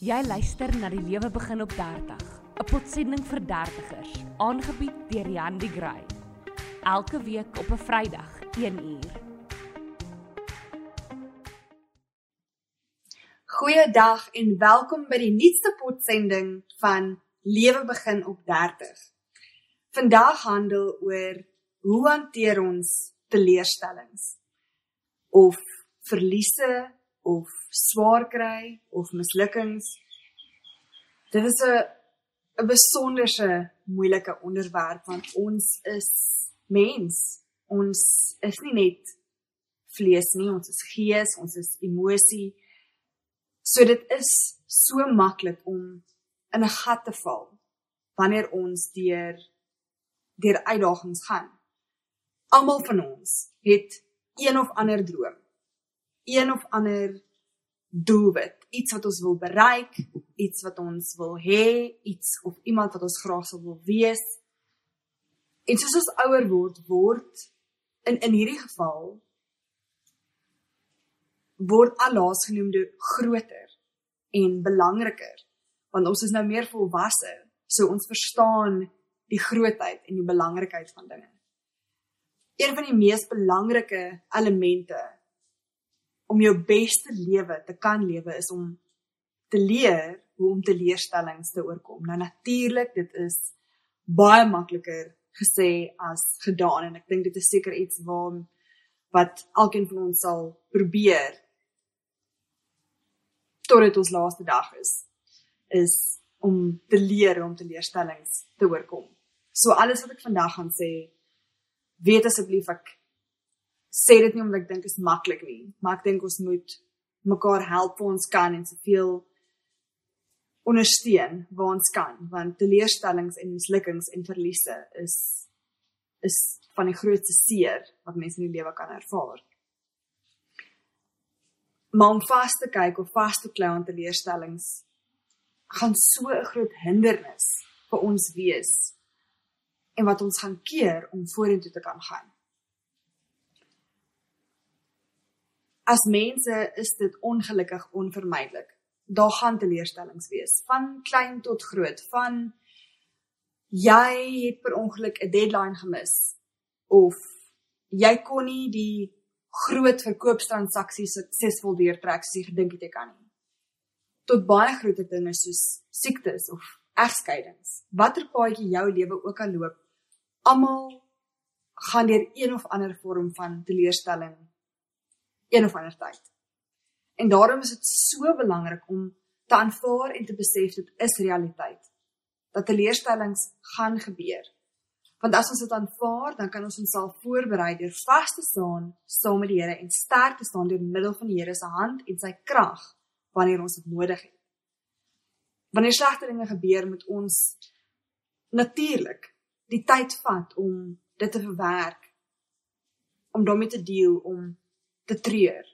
Jy luister na die lewe begin op 30, 'n potsending vir dertigers, aangebied deur Jan die Gray. Elke week op 'n Vrydag, 1uur. Goeiedag en welkom by die nuutste potsending van Lewe begin op 30. Vandag handel oor hoe hanteer ons teleurstellings of verliese of swaar kry of mislukkings. Dit is 'n 'n besonderse moeilike onderwerp want ons is mens. Ons is nie net vlees nie, ons is gees, ons is emosie. So dit is so maklik om in 'n gat te val wanneer ons deur deur uitdagings gaan. Almal van ons het een of ander droom een of ander doelwit, iets wat ons wil bereik, iets wat ons wil hê, iets of iemand wat ons graag sou wil wees. En soos ons ouer word, word in in hierdie geval word allaas genoemde groter en belangriker want ons is nou meer volwasse so ons verstaan die grootheid en die belangrikheid van dinge. Een van die mees belangrike elemente om jou beste lewe te kan lewe is om te leer hoe om teleurstellings te oorkom. Nou natuurlik, dit is baie makliker gesê as gedaan en ek dink dit is seker iets waar wat elkeen van ons sal probeer tot dit ons laaste dag is is om te leer om teleurstellings te oorkom. So alles wat ek vandag gaan sê, weet asseblief ek sê dit nie omdat ek dink dit is maklik nie, maar ek dink ons moet mekaar help waar ons kan en soveel ondersteun waar ons kan, want teleurstellings en mislukkings en verliese is is van die grootste seer wat mense in die lewe kan ervaar. Maar om vas te kyk of vas te klou aan teleurstellings gaan so 'n groot hindernis vir ons wees en wat ons gaan keer om vorentoe te kan gaan. As mense is dit ongelukkig onvermydelik. Daar gaan teleurstellings wees, van klein tot groot, van jy het per ongeluk 'n deadline gemis of jy kon nie die groot verkoopstransaksie suksesvol deurtrek soos jy gedink het jy kan nie. Tot baie groter dinge soos siektes of egskeidings. Watter paadjie jou lewe ook al loop, almal gaan deur een of ander vorm van teleurstelling een of ander tyd. En daarom is dit so belangrik om te aanvaar en te besef dit is realiteit. Dat teleurstellings gaan gebeur. Want as ons dit aanvaar, dan kan ons onsself voorberei deur vas te staan saam met die Here en sterk te staan deur middel van die Here se hand en sy krag wanneer ons dit nodig het. Wanneer slegte dinge gebeur, moet ons natuurlik die tyd vat om dit te verwerk, om daarmee te deel, om te treur.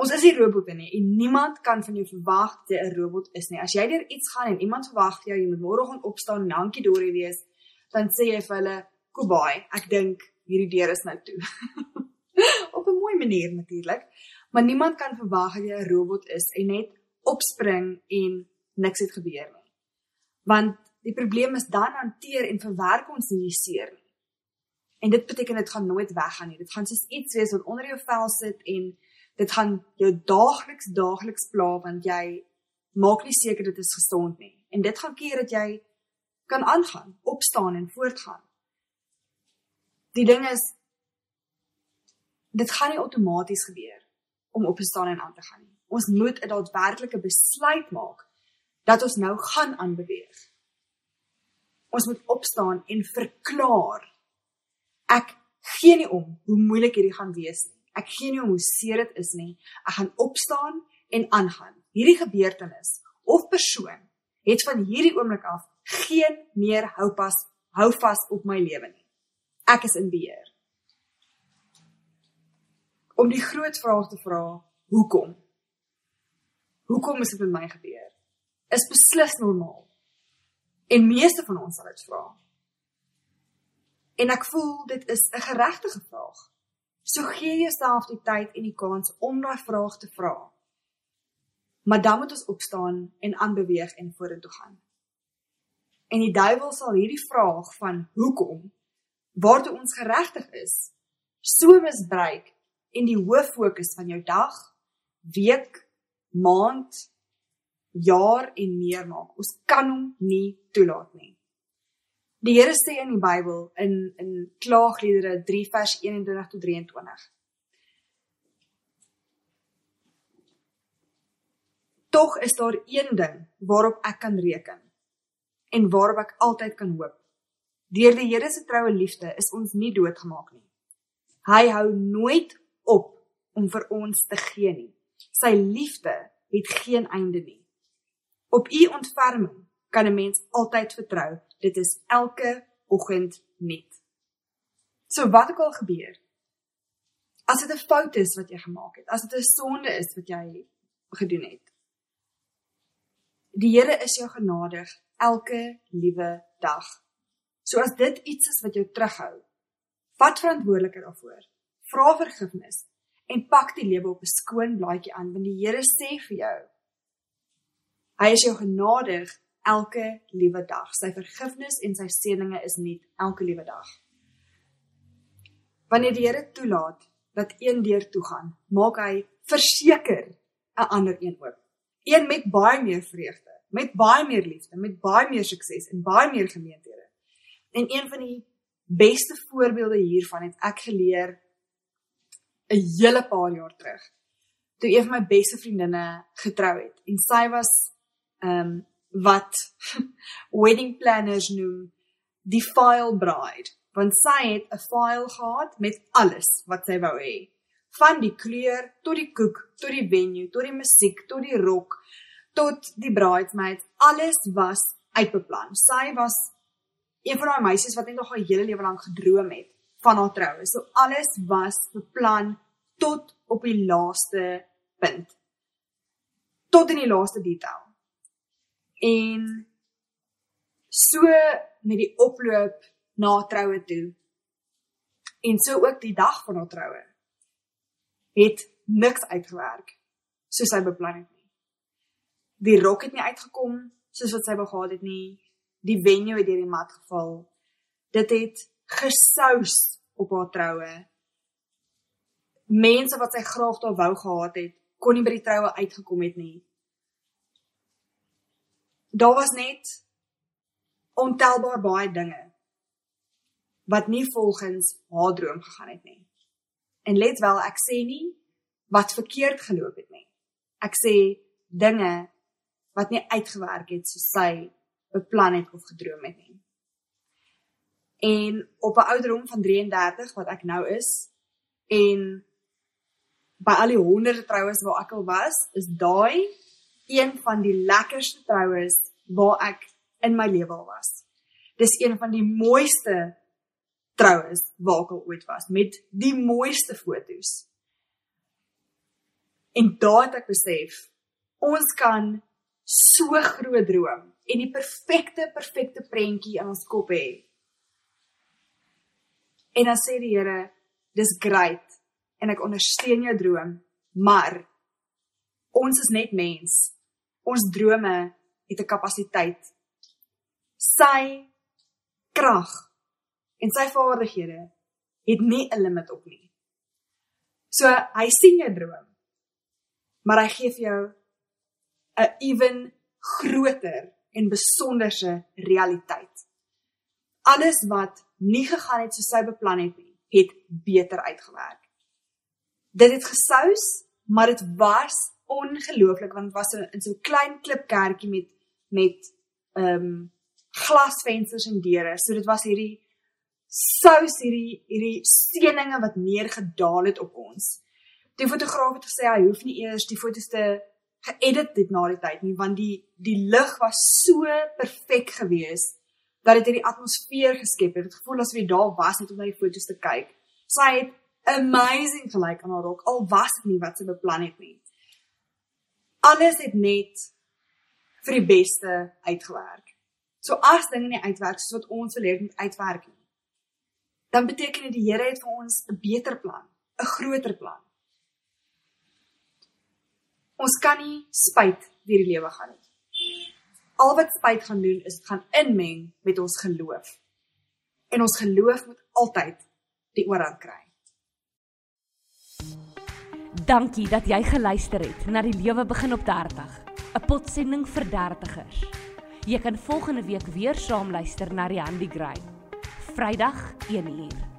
Ons is nie robotte nie en niemand kan van jou verwag dat jy 'n robot is nie. As jy deur iets gaan en iemand verwag jy jy moet môreoggend opstaan en dankie Dorie wees, dan sê jy vir hulle, "Goodbye, ek dink hierdie deur is nou toe." Op 'n mooi manier natuurlik, maar niemand kan verwag dat jy 'n robot is en net opspring en niks het gebeur nie. Want die probleem is dan hanteer en verwerk ons nie seer nie. En dit beteken dit gaan nooit weggaan nie. Dit gaan soos iets wees wat onder jou vel sit en dit gaan jou daagliks daagliks pla want jy maak nie seker dit is gesond nie. En dit gaan keer dat jy kan aangaan, opstaan en voortgaan. Die ding is dit gaan nie outomaties gebeur om op te staan en aan te gaan nie. Ons moet 'n daadwerklike besluit maak dat ons nou gaan aanbeweeg. Ons moet opstaan en verklaar Ek gee nie om hoe moeilik hierdie gaan wees nie. Ek gee nie om hoe seer dit is nie. Ek gaan opstaan en aangaan. Hierdie gebeurtenis of persoon het van hierdie oomblik af geen meer houpas hou vas op my lewe nie. Ek is in beheer. Om die groot vraag te vra, hoekom? Hoekom is dit met my gebeur? Is beslis normaal. En meeste van ons sal dit vra. En ek voel dit is 'n geregtige vraag. So gee jouself die tyd en die kans om daai vraag te vra. Maar dan moet ons opstaan en aanbeweeg en vorentoe gaan. En die duiwel sal hierdie vraag van hoekom waartoe ons geregtig is, so misbruik en die hoof fokus van jou dag, week, maand, jaar en meer maak. Ons kan hom nie toelaat nie. Die Here sê in die Bybel in in Klaagliedere 3 vers 21 tot 23 Tog is daar een ding waarop ek kan reken en waarop ek altyd kan hoop. Deur die Here se troue liefde is ons nie doodgemaak nie. Hy hou nooit op om vir ons te gee nie. Sy liefde het geen einde nie. Op u ontferming kan 'n mens altyd vertrou. Dit is elke oggend nuut. So wat ook al gebeur, as dit 'n fout is wat jy gemaak het, as dit 'n sonde is wat jy gedoen het, Die Here is jou genadig elke liewe dag. So as dit iets is wat jou terughou, vat verantwoordelikheid daarvoor. Vra vergifnis en pak die lewe op 'n skoon blaadjie aan want die Here sê vir jou Hy is jou genadig elke liewe dag. Sy vergifnis en sy seëninge is nuut elke liewe dag. Wanneer die Here toelaat dat een deur toe gaan, maak hy verseker 'n ander een oop een met baie meer vreugde, met baie meer liefde, met baie meer sukses en baie meer gemeenthede. En een van die beste voorbeelde hiervan het ek geleer 'n hele paar jaar terug. Toe een van my beste vriendinne getrou het en sy was ehm um, wat wedding planners noem die file bride, want sy het 'n file gehad met alles wat sy wou hê van die kleur tot die koek, tot die venue, tot die musiek, tot die rok, tot die bridesmaids, alles was uitbeplan. Sy was een van daai meisies wat net nog haar hele lewe lank gedroom het van haar troue. So alles was beplan tot op die laaste punt. Tot in die laaste detail. En so met die oploop na troue toe en so ook die dag van haar troue het niks uitgewerk soos hy beplan het nie. Die rok het nie uitgekom soos wat sy wou gehad het nie. Die venue het deur die mat geval. Dit het gesous op haar troue. Mense wat sy graag daar wou gehad het, kon nie by die troue uitgekom het nie. Daar was net ontelbaar baie dinge wat nie volgens haar droom gegaan het nie. En let wel, ek sê nie wat verkeerd geloop het nie. Ek sê dinge wat nie uitgewerk het soos sy beplan het of gedroom het nie. En op 'n ouderdom van 33 wat ek nou is en by al die honderde troues waar ek al was, is daai een van die lekkerste troues waar ek in my lewe al was. Dis een van die mooiste troues waar ek al ooit was met die mooiste fotos. En daar het ek besef ons kan so groot droom en die perfekte perfekte prentjie in ons kop hê. En dan sê die Here, dis great en ek ondersteun jou droom, maar ons is net mens. Ons drome het 'n kapasiteit. Sy krag en sy vaardighede het nie 'n limit op nie. So hy sien jou droom. Maar hy gee vir jou 'n ewen groter en besonderse realiteit. Alles wat nie gegaan het soos hy beplan het nie, het beter uitgewerk. Dit het gesous, maar dit was ongelooflik want dit was in so 'n klein klipkerkie met met ehm um, glasvensters en deure. So dit was hierdie sous hierdie hierdie seëninge wat neergedaal het op ons. Die fotograaf het gesê hy hoef nie eers die fotos te geëdit het na die tyd nie want die die lig was so perfek geweest dat dit hierdie atmosfeer geskep het. Dit gevoel asof jy daar was net om na die fotos te kyk. Sy het amazing gelyk aan haar rok al was dit nie wat sy beplan het nie. Alles het net vir die beste uitgewerk. So as dinge nie uitwerk soos wat ons wil hê dit moet uitwerk nie dan beteken dit die Here het vir ons 'n beter plan, 'n groter plan. Ons kan nie spyt deur die lewe gaan nie. Al wat spyt gaan doen is dit gaan inmeng met ons geloof. En ons geloof moet altyd die oorhand kry. Dankie dat jy geluister het na die lewe begin op 30, 'n potsending vir dertigers. Jy kan volgende week weer saam luister na die Gray. Vrydag 1uur.